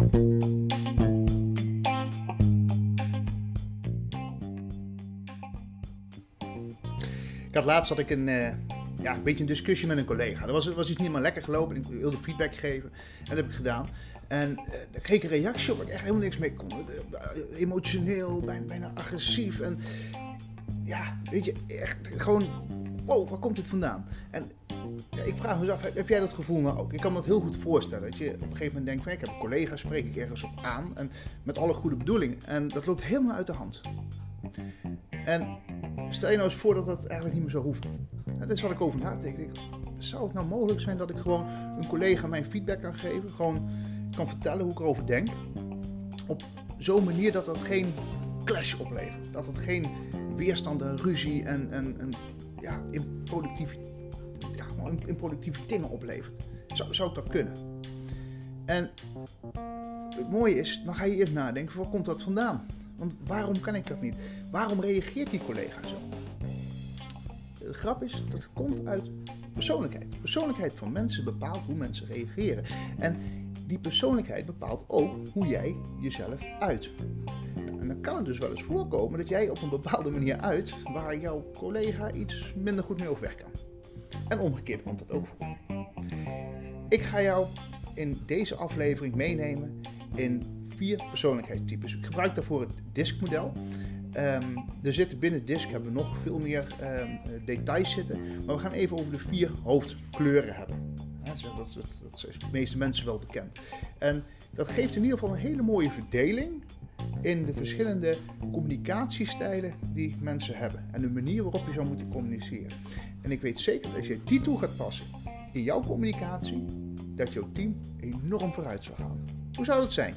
Ik had laatst had ik een, uh, ja, een beetje een discussie met een collega. Er was, was iets niet helemaal lekker gelopen. Ik wilde feedback geven. En dat heb ik gedaan. En uh, daar kreeg ik een reactie op waar ik echt helemaal niks mee kon. Uh, emotioneel, bijna, bijna agressief. En ja, weet je, echt gewoon, wow, waar komt dit vandaan? En ja, ik vraag me af, heb jij dat gevoel nou ook? Ik kan me dat heel goed voorstellen. Dat je op een gegeven moment denkt van, ik heb een collega, spreek ik ergens op aan. En met alle goede bedoelingen. En dat loopt helemaal uit de hand. En stel je nou eens voor dat dat eigenlijk niet meer zo hoeft. dat is wat ik over nadenk. Zou het nou mogelijk zijn dat ik gewoon een collega mijn feedback kan geven? Gewoon kan vertellen hoe ik erover denk. Op zo'n manier dat dat geen clash oplevert. Dat het geen weerstand en ruzie en, en, en ja, improductieve, ja, improductieve dingen oplevert. Zou, zou dat kunnen? En het mooie is, dan ga je eerst nadenken, waar komt dat vandaan? Want waarom kan ik dat niet? Waarom reageert die collega zo? De grap is, dat komt uit persoonlijkheid. Persoonlijkheid van mensen bepaalt hoe mensen reageren. En die persoonlijkheid bepaalt ook hoe jij jezelf uit. En dan kan het dus wel eens voorkomen dat jij op een bepaalde manier uit waar jouw collega iets minder goed mee overweg kan. En omgekeerd komt dat ook. Ik ga jou in deze aflevering meenemen in vier persoonlijkheidstypes. Ik gebruik daarvoor het DISC-model. Um, er zitten binnen DISC hebben we nog veel meer um, details zitten, maar we gaan even over de vier hoofdkleuren hebben. Dat, dat, dat, dat is de meeste mensen wel bekend. En dat geeft in ieder geval een hele mooie verdeling in de verschillende communicatiestijlen die mensen hebben en de manier waarop je zou moeten communiceren. En ik weet zeker dat als je die toe gaat passen in jouw communicatie, dat jouw team enorm vooruit zal gaan. Hoe zou dat zijn?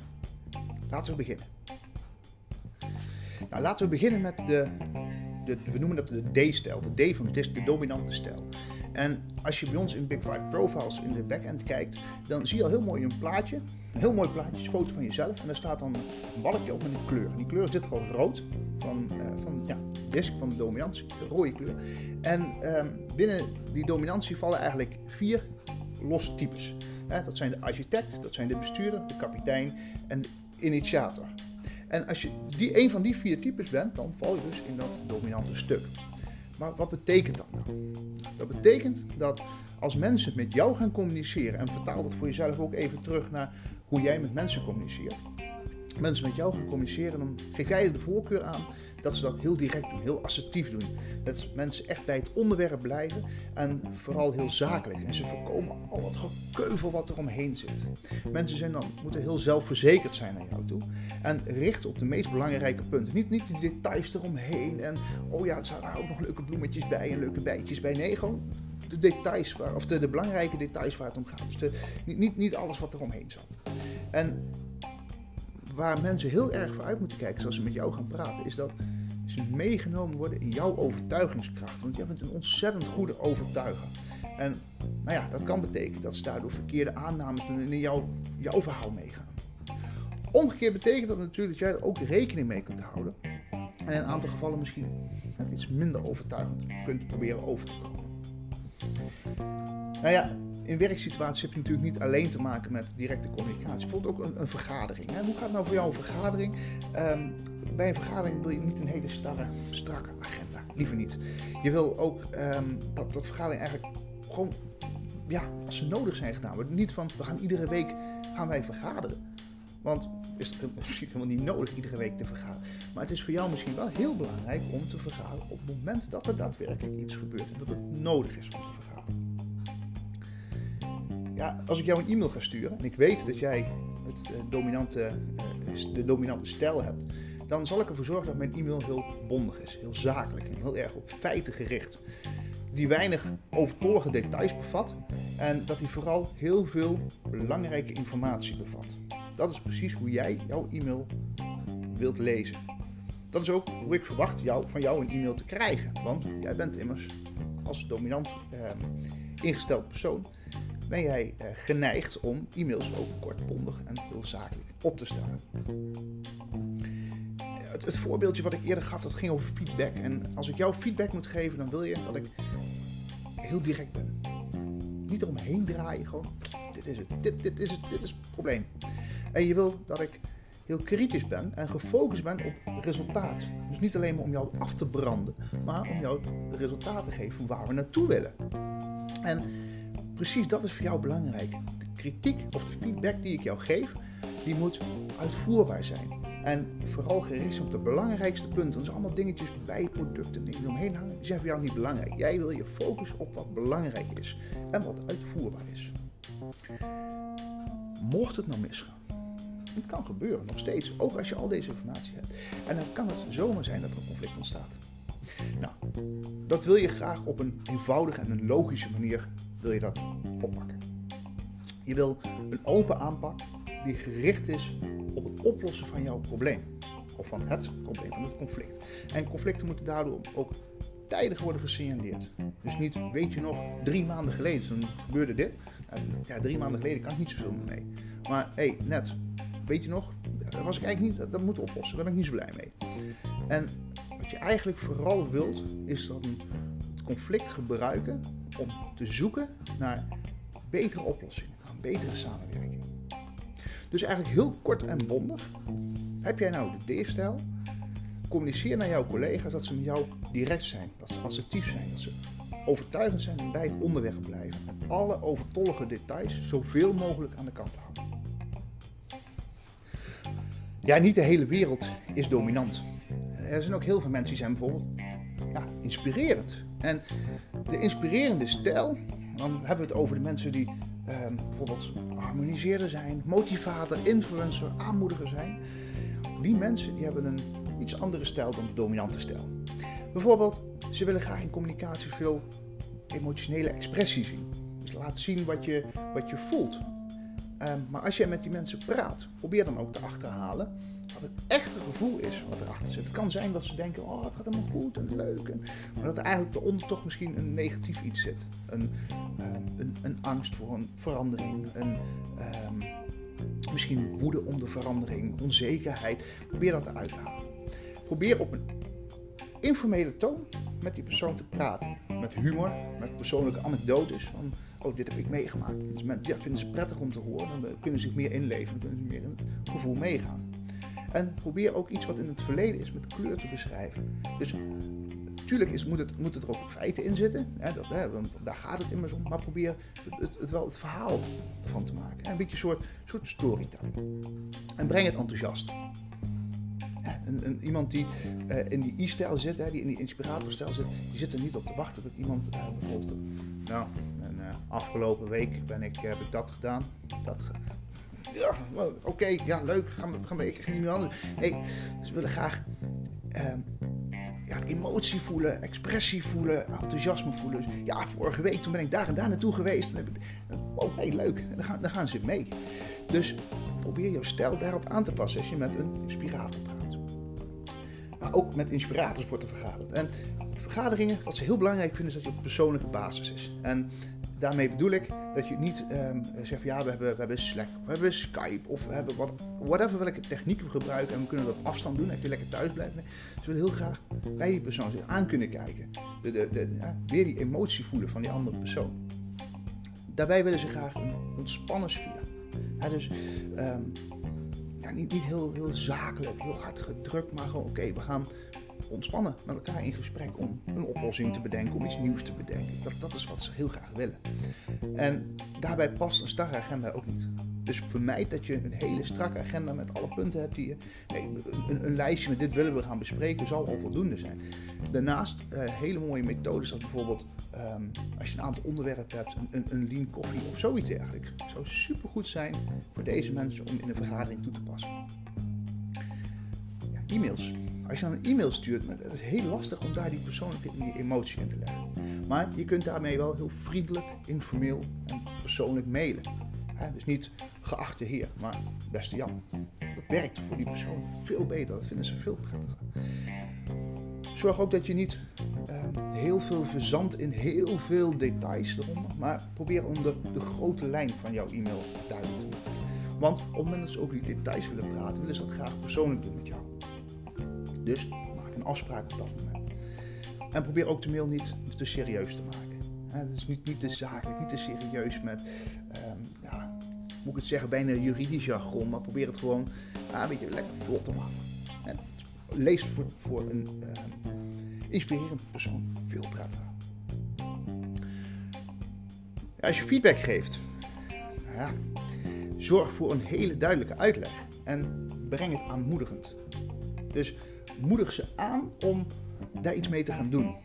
Laten we beginnen. Nou, laten we beginnen met de, de we noemen dat de D-stijl, de D van DISC, de dominante stijl. En als je bij ons in Big White Profiles in de backend kijkt, dan zie je al heel mooi een plaatje. Een heel mooi plaatje, een foto van jezelf. En daar staat dan een balkje op met een kleur. En die kleur is dit geval rood, van, uh, van ja, disk van de dominantie, de rode kleur. En um, binnen die dominantie vallen eigenlijk vier losse types. dat zijn de architect, dat zijn de bestuurder, de kapitein en de initiator. En als je die, een van die vier types bent, dan val je dus in dat dominante stuk. Maar wat betekent dat nou? Dat betekent dat als mensen met jou gaan communiceren, en vertaal dat voor jezelf ook even terug naar hoe jij met mensen communiceert. Mensen met jou gaan communiceren, dan geef jij de voorkeur aan dat ze dat heel direct doen, heel assertief doen. Dat mensen echt bij het onderwerp blijven en vooral heel zakelijk. En ze voorkomen al wat gekeuvel wat er omheen zit. Mensen zijn dan, moeten heel zelfverzekerd zijn naar jou toe en richten op de meest belangrijke punten. Niet, niet de details eromheen en oh ja, er staan ook nog leuke bloemetjes bij en leuke bijtjes bij. Nee, gewoon de details, waar, of de, belangrijke details waar het om gaat. Dus de, niet, niet alles wat er omheen zat. En waar mensen heel erg voor uit moeten kijken, zoals ze met jou gaan praten, is dat ze meegenomen worden in jouw overtuigingskracht. Want jij bent een ontzettend goede overtuiger. En nou ja, dat kan betekenen dat ze daardoor verkeerde aannames doen en in jouw, jouw verhaal meegaan. Omgekeerd betekent dat natuurlijk dat jij er ook rekening mee kunt houden. En in een aantal gevallen misschien iets minder overtuigend kunt proberen over te komen. Nou ja, in werksituaties heb je natuurlijk niet alleen te maken met directe communicatie. Bijvoorbeeld ook een, vergadering. Hè? Hoe gaat nou voor jou een vergadering? Um, bij een vergadering wil je niet een hele starre, strakke agenda. Liever niet. Je wil ook um, dat, dat vergadering eigenlijk gewoon, ja, als ze nodig zijn gedaan worden. Niet van, we gaan iedere week gaan wij vergaderen. Want is het misschien helemaal niet nodig iedere week te vergaderen. Maar het is voor jou misschien wel heel belangrijk om te vergaderen op het moment dat er daadwerkelijk iets gebeurt. En dat het nodig is om te vergaderen als ik jou een e-mail ga sturen en ik weet dat jij het uh, dominante, uh, de dominante stijl hebt, dan zal ik ervoor zorgen dat mijn e-mail heel bondig is, heel zakelijk en heel erg op feiten gericht. Die weinig overtollige details bevat en dat die vooral heel veel belangrijke informatie bevat. Dat is precies hoe jij jouw e-mail wilt lezen. Dat is ook hoe ik verwacht jou, van jou een e-mail te krijgen. Want jij bent immers als dominant eh, ingesteld persoon ben jij eh, geneigd om e-mails ook kortbondig en heel zakelijk op te stellen. Het, het, voorbeeldje wat ik eerder gaf, dat ging over feedback. En als ik jou feedback moet geven, dan wil je dat ik heel direct ben. Niet eromheen draaien, gewoon dit is het, dit, dit is het, dit is het probleem. En je wil dat ik heel kritisch ben en gefocust ben op resultaat. Dus niet alleen maar om jou af te branden, maar om jou resultaat te geven van waar we naartoe willen. En precies dat is voor jou belangrijk. De kritiek of de feedback die ik jou geef, die moet uitvoerbaar zijn. En vooral gericht op de belangrijkste punten. Dat zijn allemaal dingetjes bij producten die omheen hangen. Die zijn voor jou niet belangrijk. Jij wil je focussen op wat belangrijk is en wat uitvoerbaar is. Mocht het nou misgaan, het kan gebeuren, nog steeds, ook als je al deze informatie hebt. En dan kan het zomaar zijn dat er een conflict ontstaat. Nou, dat wil je graag op een eenvoudige en een logische manier wil je dat oppakken. Je wil een open aanpak die gericht is op het oplossen van jouw probleem. Of van het probleem, van het conflict. En conflicten moeten daardoor ook tijdig worden gesignaleerd. Dus niet, weet je nog, drie maanden geleden, toen gebeurde dit. Nou, ja, drie maanden geleden kan ik niet zoveel mee. Maar hé, hey, net, weet je nog, dat was ik eigenlijk niet, dat, dat moet oplossen. Daar ben ik niet zo blij mee. En je eigenlijk vooral wilt, is dat het conflict gebruiken om te zoeken naar betere oplossingen, een betere samenwerking. Dus eigenlijk heel kort en bondig. Heb jij nou de D-stijl? Communiceer naar jouw collega's dat ze met jou direct zijn, dat ze assertief zijn, dat ze overtuigend zijn en bij het onderweg blijven. En alle overtollige details zoveel mogelijk aan de kant houden. Ja, niet de hele wereld is dominant. Er zijn ook heel veel mensen die zijn bijvoorbeeld ja, inspirerend. En de inspirerende stijl, dan hebben we het over de mensen die eh, bijvoorbeeld harmoniseerder zijn, motivator, influencer, aanmoediger zijn. Die mensen die hebben een iets andere stijl dan de dominante stijl. Bijvoorbeeld, ze willen graag in communicatie veel emotionele expressie zien. Dus laat zien wat je, wat je voelt. Um, maar als je met die mensen praat, probeer dan ook te achterhalen het echte gevoel is wat erachter zit. Het kan zijn dat ze denken, oh het gaat helemaal goed en leuk. Maar dat er eigenlijk eronder toch misschien een negatief iets zit. Een, um, een, een, angst voor een verandering. Um, misschien woede om de verandering, onzekerheid. Probeer dat eruit te halen. Probeer op een informele toon met die persoon te praten. Met humor, met persoonlijke anekdotes. Van, oh, dit heb ik meegemaakt. Dat vinden ze prettig om te horen. Dan kunnen ze zich meer inleven. Dan kunnen ze meer in het gevoel meegaan. En probeer ook iets wat in het verleden is met kleur te beschrijven. Dus natuurlijk moet, het, moet het er ook feiten in zitten. Hè, dat, hè, want daar gaat het immers om. Maar probeer het, wel het verhaal ervan te maken. Een beetje een soort, soort storytelling. En breng het enthousiast. Een, een, iemand die uh, in die i-stijl zit, hè, die in die inspiratorstijl zit, die zit er niet op te wachten dat iemand uh, bijvoorbeeld, nou, en, uh, afgelopen week ben ik, heb ik dat gedaan, dat ja, oké, ja, leuk, gaan we, gaan we geen anders. Nee, ze willen graag ehm, ja, emotie voelen, expressie voelen, enthousiasme voelen. Dus, ja, vorige week toen ben ik daar en daar naartoe geweest. En heb oh, hey, leuk, dan gaan, dan gaan ze mee. Dus probeer jouw stijl daarop aan te passen als je met een inspirator praat maar ook met inspirators wordt er vergaderd. En vergaderingen, wat ze heel belangrijk vinden, is dat je op persoonlijke basis is. En daarmee bedoel ik dat je niet um, zegt van ja, we hebben, we hebben Slack, we hebben Skype of we hebben wat, whatever welke techniek we gebruiken en we kunnen dat op afstand doen en je lekker thuis blijven. Ze willen heel graag bij die persoon aan kunnen kijken. De, de, de, ja, weer die emotie voelen van die andere persoon. Daarbij willen ze graag een ontspannen sfeer. Dus um, ja, niet, niet heel, heel zakelijk, heel hard gedrukt, maar gewoon oké, we gaan ontspannen met elkaar in gesprek om een oplossing te bedenken, om iets nieuws te bedenken. Dat, dat is wat ze heel graag willen. En daarbij past een starre agenda ook niet. Dus vermijd dat je een hele strakke agenda met alle punten hebt die je. Nee, een, een lijstje met dit willen we gaan bespreken zal al voldoende zijn. Daarnaast uh, hele mooie methodes als bijvoorbeeld um, als je een aantal onderwerpen hebt, een, een, een lean koffie of zoiets dergelijks. zou supergoed zijn voor deze mensen om in een vergadering toe te passen. Ja, e-mails. Als je dan een e-mail stuurt, het is heel lastig om daar die persoonlijke emotie in te leggen. Maar je kunt daarmee wel heel vriendelijk, informeel en persoonlijk mailen. dus niet geachte heer, maar beste Jan. Dat werkt voor die persoon veel beter, dat vinden ze veel prettiger. Zorg ook dat je niet uh, heel veel verzandt in heel veel details eronder, maar probeer om de, de grote lijn van jouw e-mail duidelijk te maken. Want op het moment dat ze over die details willen praten, willen ze dat graag persoonlijk doen met jou. Dus maak een afspraak op dat moment. En probeer ook de mail niet te serieus te maken. Het is niet, niet te zakelijk, niet te serieus met um, ja, moet ik het zeggen, bijna juridisch jargon, maar probeer het gewoon een beetje lekker vlot te maken. En lees voor, voor een uh, inspirerend persoon veel prettiger. Als je feedback geeft, ja, zorg voor een hele duidelijke uitleg en breng het aanmoedigend. Dus moedig ze aan om daar iets mee te gaan doen.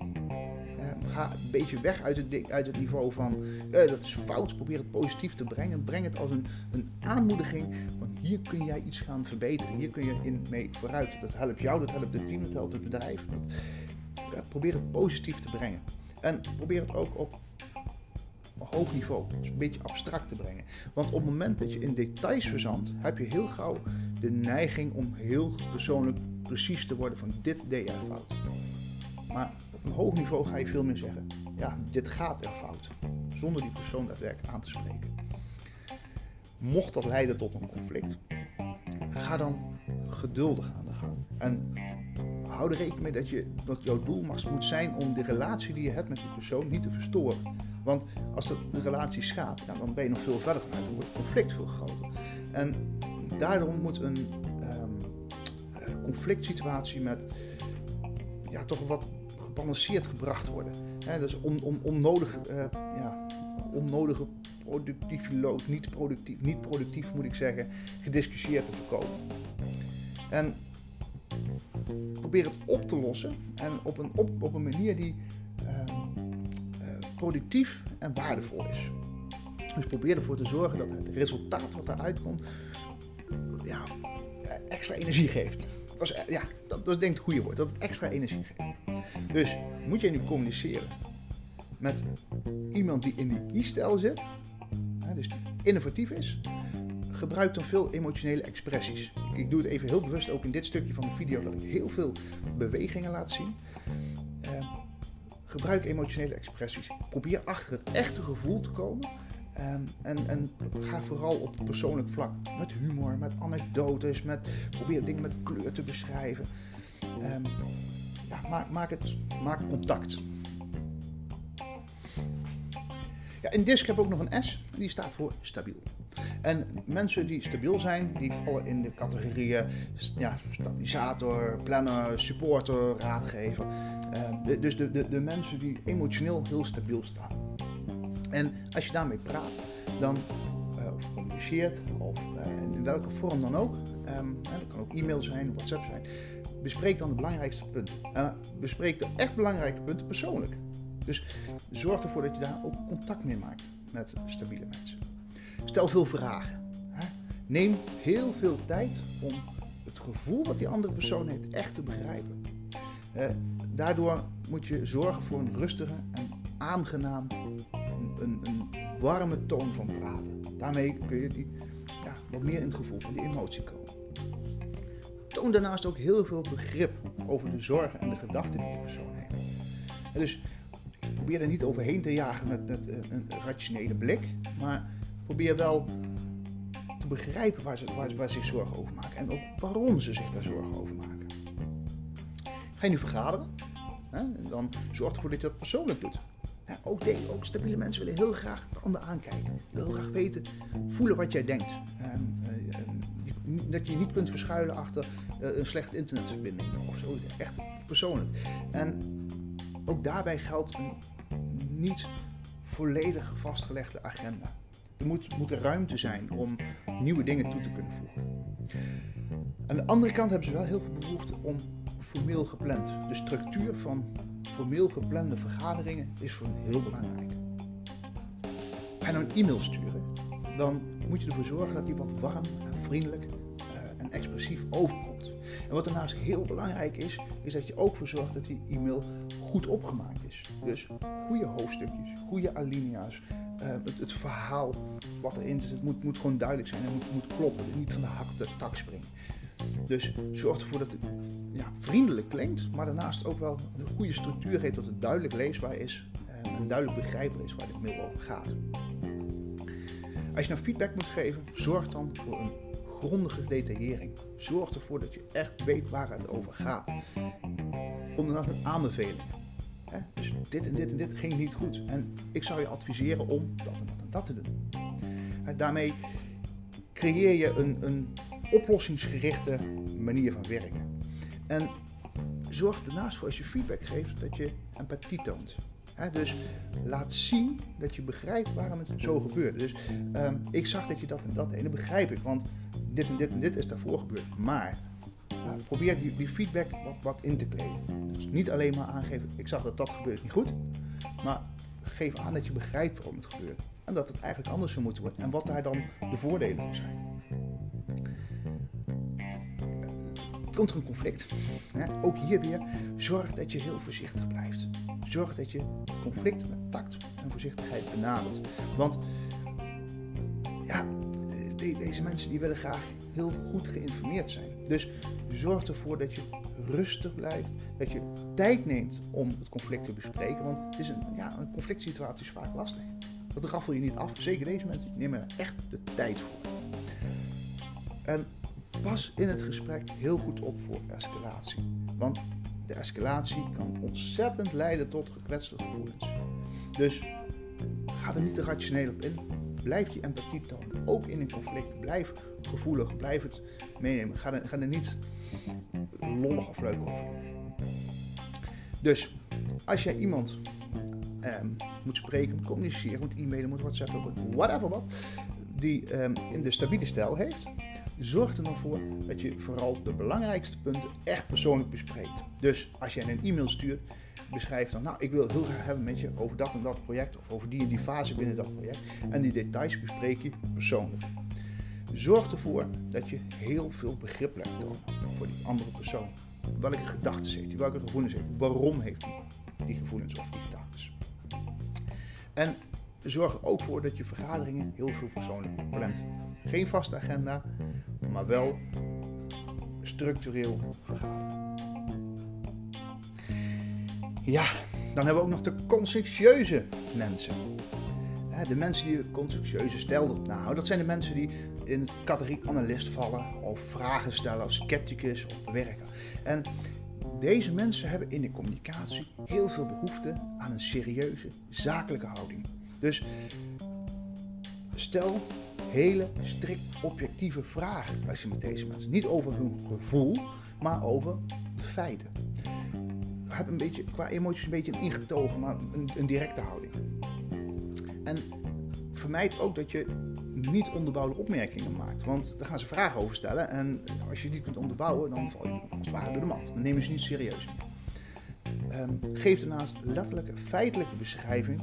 ga een beetje weg uit het, uit het niveau van uh, dat is fout, probeer het positief te brengen. Breng het als een, een aanmoediging van hier kun jij iets gaan verbeteren, hier kun je in mee vooruit. Dat helpt jou, dat helpt het team, dat helpt het bedrijf. Dat, probeer het positief te brengen. En probeer het ook op hoog niveau, dus een beetje abstract te brengen. Want op het moment dat je in details verzandt, heb je heel gauw de neiging om heel persoonlijk precies te worden van dit deed er fout. Maar op een hoog niveau ga je veel meer zeggen, ja, dit gaat er fout, zonder die persoon daadwerkelijk aan te spreken. Mocht dat leiden tot een conflict, ga dan geduldig aan de gang. En hou er rekening mee dat, je, dat jouw doel moet zijn om de relatie die je hebt met die persoon niet te verstoren. Want als de relatie schaadt, dan ben je nog veel verder vanuit. Dan wordt het conflict veel groter. En daarom moet een um, conflict situatie met ja, toch wat gebalanceerd gebracht worden. He, dus on, on, onnodig, uh, ja, onnodige productief niet productief, niet productief moet ik zeggen, gediscussieerd te voorkomen. En probeer het op te lossen en op een, op, op een manier die uh, productief en waardevol is. Dus probeer ervoor te zorgen dat het resultaat wat eruit komt ja, extra energie geeft. Dat is, ja, dat, dat is denk ik het goede woord, dat het extra energie geeft. Dus moet je nu communiceren met iemand die in die i-stijl zit, dus innovatief is, gebruik dan veel emotionele expressies. Ik doe het even heel bewust ook in dit stukje van de video dat ik heel veel bewegingen laat zien. Uh, gebruik emotionele expressies. Probeer achter het echte gevoel te komen. Um, en, en, ga vooral op persoonlijk vlak. Met humor, met anekdotes, met, probeer dingen met kleur te beschrijven. Um, ja, maak, maak, het, maak contact. Ja, in DISC heb ik ook nog een S, die staat voor stabiel. En mensen die stabiel zijn, die vallen in de categorieën ja, stabilisator, planner, supporter, raadgever. Uh, dus de, de, de mensen die emotioneel heel stabiel staan. En als je daarmee praat, dan uh, communiceert, of uh, in welke vorm dan ook, um, dat kan ook e-mail zijn, WhatsApp zijn, bespreek dan de belangrijkste punten. bespreek de echt belangrijke punten persoonlijk. Dus zorg ervoor dat je daar ook contact mee maakt met stabiele mensen. Stel veel vragen. Neem heel veel tijd om het gevoel wat die andere persoon heeft echt te begrijpen. daardoor moet je zorgen voor een rustige en aangenaam, een, een warme toon van praten. Daarmee kun je die, ja, wat meer in het gevoel van die emotie komen. Toon daarnaast ook heel veel begrip over de zorgen en de gedachten die die persoon heeft. dus probeer er niet overheen te jagen met, met een rationele blik, maar probeer wel te begrijpen waar ze, waar, waar zich zorgen over maken en ook waarom ze zich daar zorgen over maken. Ga je nu vergaderen? Hè? Dan zorg ervoor dat je dat persoonlijk doet. ook, deze, ook stabiele mensen willen heel graag de ander aankijken. Heel graag weten, voelen wat jij denkt. Ehm, eh, dat je je niet kunt verschuilen achter uh, een slechte internetverbinding of zo. Echt persoonlijk. En ook daarbij geldt een niet volledig vastgelegde agenda. Er moet, moet er ruimte zijn om nieuwe dingen toe te kunnen voegen. Aan de andere kant hebben ze wel heel veel behoefte om formeel gepland. De structuur van formeel geplande vergaderingen is voor hen heel belangrijk. Ga nou een e-mail sturen, dan moet je ervoor zorgen dat die wat warm en vriendelijk uh, en expressief overkomt. En wat daarnaast heel belangrijk is, is dat je ook voor zorgt dat die e-mail goed opgemaakt is. Dus goede hoofdstukjes, goede alinea's, uh, het, het, verhaal wat erin zit, moet, moet gewoon duidelijk zijn en moet, moet kloppen. Niet van de hak de tak springen. Dus zorg ervoor dat het ja, vriendelijk klinkt, maar daarnaast ook wel een goede structuur heeft, dat het duidelijk leesbaar is eh, en duidelijk begrijpelijk is waar de mail over gaat. Als je nou feedback moet geven, zorg dan voor een grondige detaillering. Zorg ervoor dat je echt weet waar het over gaat. Kom dan met aanbevelingen. Dus dit en dit en dit ging niet goed. En ik zou je adviseren om dat en dat en dat te doen. daarmee creëer je een, een oplossingsgerichte manier van werken. En zorg ernaast voor als je feedback geeft dat je empathie toont. dus laat zien dat je begrijpt waarom het zo gebeurt. Dus ehm, ik zag dat je dat en dat en dat begrijp ik, want dit en dit en dit is daarvoor gebeurd. Maar probeer die, die, feedback wat, wat in te kleden. Dus niet alleen maar aangeven, ik zag dat dat gebeurt niet goed, maar geef aan dat je begrijpt waarom het gebeurt. En dat het eigenlijk anders zou moeten worden. En wat daar dan de voordelen van zijn. Komt er een conflict? Ook hier weer, zorg dat je heel voorzichtig blijft. Zorg dat je het conflict met tact en voorzichtigheid benadert. Want ja, deze mensen die willen graag heel goed geïnformeerd zijn. Dus zorg ervoor dat je rustig blijft, dat je tijd neemt om het conflict te bespreken. Want het is een, ja, een conflict situatie is vaak lastig. Dat raffel je niet af. Zeker deze mensen nemen er echt de tijd voor. En pas in het gesprek heel goed op voor escalatie. Want de escalatie kan ontzettend leiden tot gekwetste gevoelens. Dus ga er niet te rationeel op in. Blijf die empathie tonen. Ook in een conflict. Blijf gevoelig. Blijf het meenemen. Ga er, ga er niet lollig of leuk over. Dus als jij iemand ehm, moet spreken, moet communiceren, moet e-mailen, moet whatsappen, moet whatever wat, die ehm, in de stabiele stijl heeft, zorg er dan voor dat je vooral de belangrijkste punten echt persoonlijk bespreekt. Dus als jij een e-mail stuurt, beschrijf dan, nou, ik wil heel graag hebben met je over dat en dat project of over die en die fase binnen dat project. En die details bespreek je persoonlijk. Zorg ervoor dat je heel veel begrip legt voor die andere persoon. Welke gedachten heeft hij, welke gevoelens heeft hij, waarom heeft hij die gevoelens of die gedachten. En zorg er ook voor dat je vergaderingen heel veel persoonlijk plant. Geen vaste agenda, maar wel structureel vergaderen. Ja, dan hebben we ook nog de conscientieuze mensen. De mensen die de conscientieuze stijl nou, dat zijn de mensen die in de categorie analist vallen, of vragen stellen, of scepticus, of bewerken. En deze mensen hebben in de communicatie heel veel behoefte aan een serieuze, zakelijke houding. Dus stel hele strikt objectieve vragen als je met deze mensen. Niet over hun gevoel, maar over de feiten. Heb een beetje, qua emoties een beetje een ingetogen, maar een, een directe houding. En vermijd ook dat je niet onderbouwde opmerkingen maakt. Want daar gaan ze vragen over stellen. En als je die kunt onderbouwen, dan val je als het ware door de mat. Dan nemen ze niet serieus. Um, geef daarnaast letterlijke feitelijke beschrijving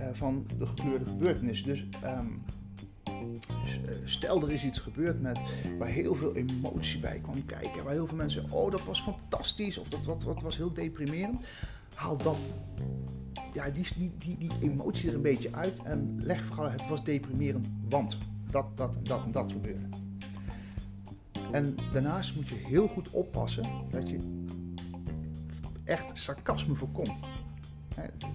uh, van de gekleurde gebeurtenis. Dus um, stel er is iets gebeurd met, waar heel veel emotie bij kwam kijken. Waar heel veel mensen, oh dat was fantastisch of dat, wat, was heel deprimerend. Haal dat, ja, die, die, die, die emotie er een beetje uit en leg vooral het was deprimerend, want dat, dat dat en dat gebeurde. En daarnaast moet je heel goed oppassen dat je echt sarcasme voorkomt.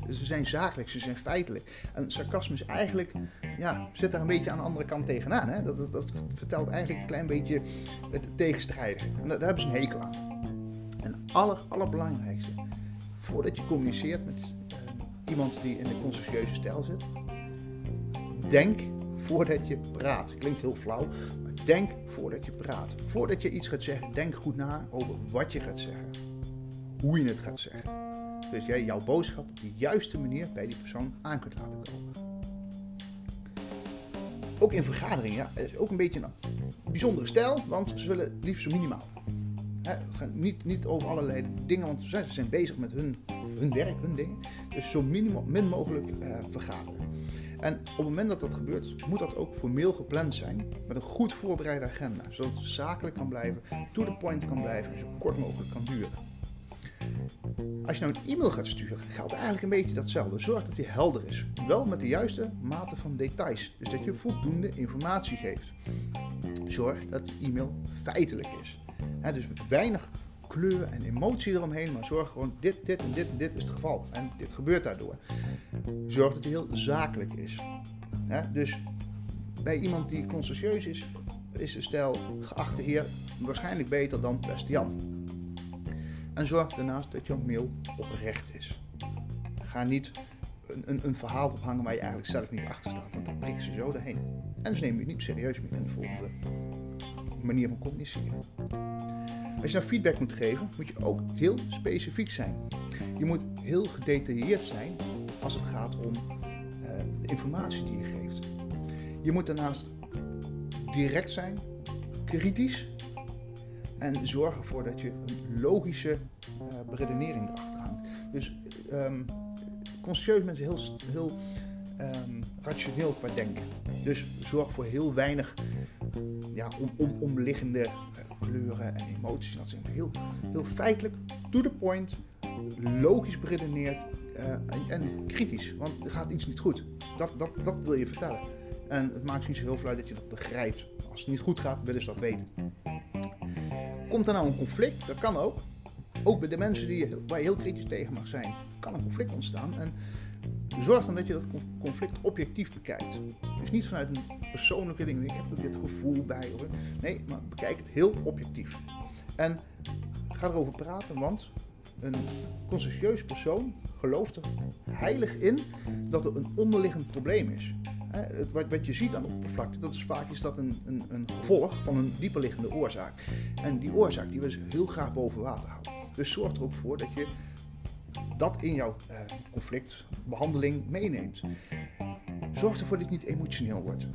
Ze zijn zakelijk, ze zijn feitelijk. En sarcasme is eigenlijk, ja, zit daar een beetje aan de andere kant tegenaan. Hè? Dat, dat, vertelt eigenlijk een klein beetje het tegenstrijdige. En daar, hebben ze een hekel aan. En het aller, allerbelangrijkste, voordat je communiceert met uh, iemand die in de conscientieuze stijl zit, denk voordat je praat. Klinkt heel flauw, maar denk voordat je praat. Voordat je iets gaat zeggen, denk goed na over wat je gaat zeggen. Hoe je het gaat zeggen. Dus jij jouw boodschap op de juiste manier bij die persoon aan kunt laten komen. Ook in vergaderingen, ja, is ook een beetje een bijzondere stijl, want ze willen liefst zo minimaal. He, gaan niet, niet over allerlei dingen, want ze zijn bezig met hun, hun werk, hun dingen. Dus zo minimaal, min mogelijk uh, vergaderen. En op het moment dat dat gebeurt, moet dat ook formeel gepland zijn met een goed voorbereide agenda. Zodat het zakelijk kan blijven, to the point kan blijven en zo kort mogelijk kan duren. Als je nou een e-mail gaat sturen, geldt eigenlijk een beetje datzelfde. Zorg dat die helder is. Wel met de juiste mate van details. Dus dat je voldoende informatie geeft. Zorg dat die e-mail feitelijk is. dus weinig kleur en emotie eromheen, maar zorg gewoon dit, dit en dit en dit is het geval. En dit gebeurt daardoor. Zorg dat hij heel zakelijk is. dus bij iemand die conscientieus is, is de stijl geachte heer waarschijnlijk beter dan beste Jan. En zorg daarnaast dat jouw mail oprecht is. Ga niet een, een, een verhaal ophangen waar je eigenlijk zelf niet achter staat, want dan prikken ze zo erheen. En ze nemen je niet serieus meer in de volgende manier van communiceren. Als je nou feedback moet geven, moet je ook heel specifiek zijn. Je moet heel gedetailleerd zijn als het gaat om uh, de informatie die je geeft. Je moet daarnaast direct zijn, kritisch en zorgen ervoor dat je een logische uh, beredenering erachter hangt. Dus um, consciëus mensen heel, heel um, rationeel qua denken. Dus zorg voor heel weinig ja, om, om, omliggende uh, kleuren en emoties. Dat zijn heel, heel feitelijk, to the point, logisch beredeneerd uh, en, en, kritisch. Want er gaat iets niet goed. Dat, dat, dat wil je vertellen. En het maakt niet zo heel veel uit dat je dat begrijpt. Als het niet goed gaat, willen ze dat weten. Komt er nou een conflict? Dat kan ook. Ook bij de mensen die waar je heel kritisch tegen mag zijn, kan een conflict ontstaan. En zorg dan dat je dat conflict objectief bekijkt. Dus niet vanuit een persoonlijke ding, ik heb er dit gevoel bij. Hoor. Nee, maar bekijk het heel objectief. En ga erover praten, want een conscientieus persoon gelooft er heilig in dat er een onderliggend probleem is. Wat je ziet aan de oppervlakte, dat is vaak is dat een, een, een gevolg van een dieperliggende oorzaak. En die oorzaak die we dus heel graag boven water houden. Dus zorg er ook voor dat je dat in jouw uh, conflictbehandeling meeneemt. Zorg ervoor dat het niet emotioneel wordt.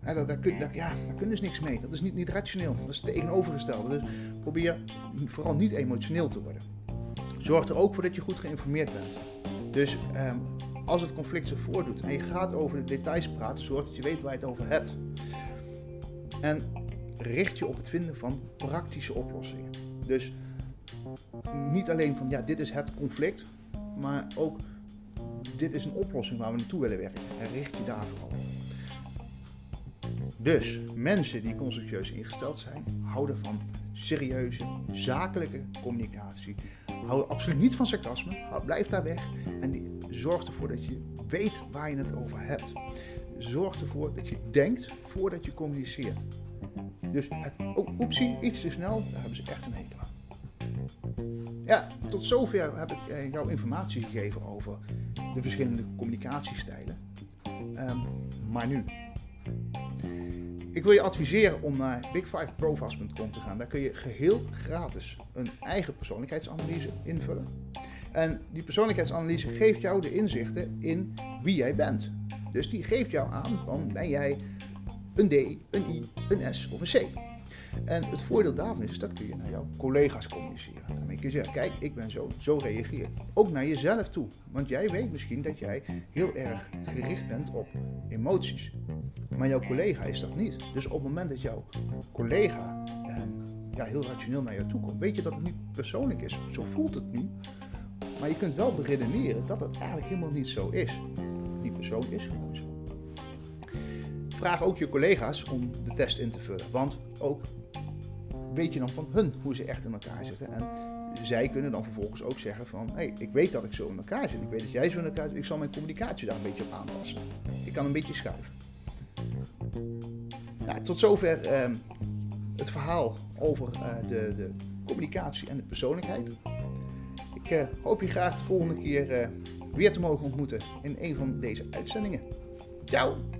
daar, daar, kun, daar, ja, daar kunnen ze niks mee. Dat is niet, niet rationeel. Dat is het tegenovergestelde. Dus probeer vooral niet emotioneel te worden. Zorg er ook voor dat je goed geïnformeerd bent. Dus um, als het conflict zich voordoet en je gaat over de details praten, zorg dat je weet waar je het over hebt. En richt je op het vinden van praktische oplossingen. Dus niet alleen van ja, dit is het conflict, maar ook dit is een oplossing waar we naartoe willen werken. En richt je daar vooral op. Dus mensen die constructieus ingesteld zijn, houden van serieuze, zakelijke communicatie. Houden absoluut niet van sarcasme. Blijf daar weg. En zorg ervoor dat je weet waar je het over hebt. Zorg ervoor dat je denkt voordat je communiceert. Dus het, oepsie, iets te snel, daar hebben ze echt een hekel aan. Ja, tot zover heb ik eh, jou informatie gegeven over de verschillende communicatiestijlen. Um, maar nu. Ik wil je adviseren om naar big5profiles.com te gaan. Daar kun je geheel gratis een eigen persoonlijkheidsanalyse invullen. En die persoonlijkheidsanalyse geeft jou de inzichten in wie jij bent. Dus die geeft jou aan ben jij een D, een I, een S of een C. En het voordeel daarvan is, dat kun je naar jouw collega's communiceren. Daarmee kun je zeggen, kijk, ik ben zo, zo reageer. Ook naar jezelf toe. Want jij weet misschien dat jij heel erg gericht bent op emoties. Maar jouw collega is dat niet. Dus op het moment dat jouw collega eh, ja, heel rationeel naar jou toe komt, weet je dat het niet persoonlijk is. Zo voelt het nu. Maar je kunt wel beredeneren dat het eigenlijk helemaal niet zo is. Die persoon is. Vraag ook je collega's om de test in te vullen. Want ook weet je dan van hun hoe ze echt in elkaar zitten. En zij kunnen dan vervolgens ook zeggen van, hé, hey, ik weet dat ik zo in elkaar zit. Ik weet dat jij zo in elkaar zit. Ik zal mijn communicatie daar een beetje op aanpassen. Ik kan een beetje schuiven. Nou, tot zover ehm, het verhaal over uh, de, de, communicatie en de persoonlijkheid. Ik uh, hoop je graag de volgende keer uh, weer te mogen ontmoeten in een van deze uitzendingen. Ciao!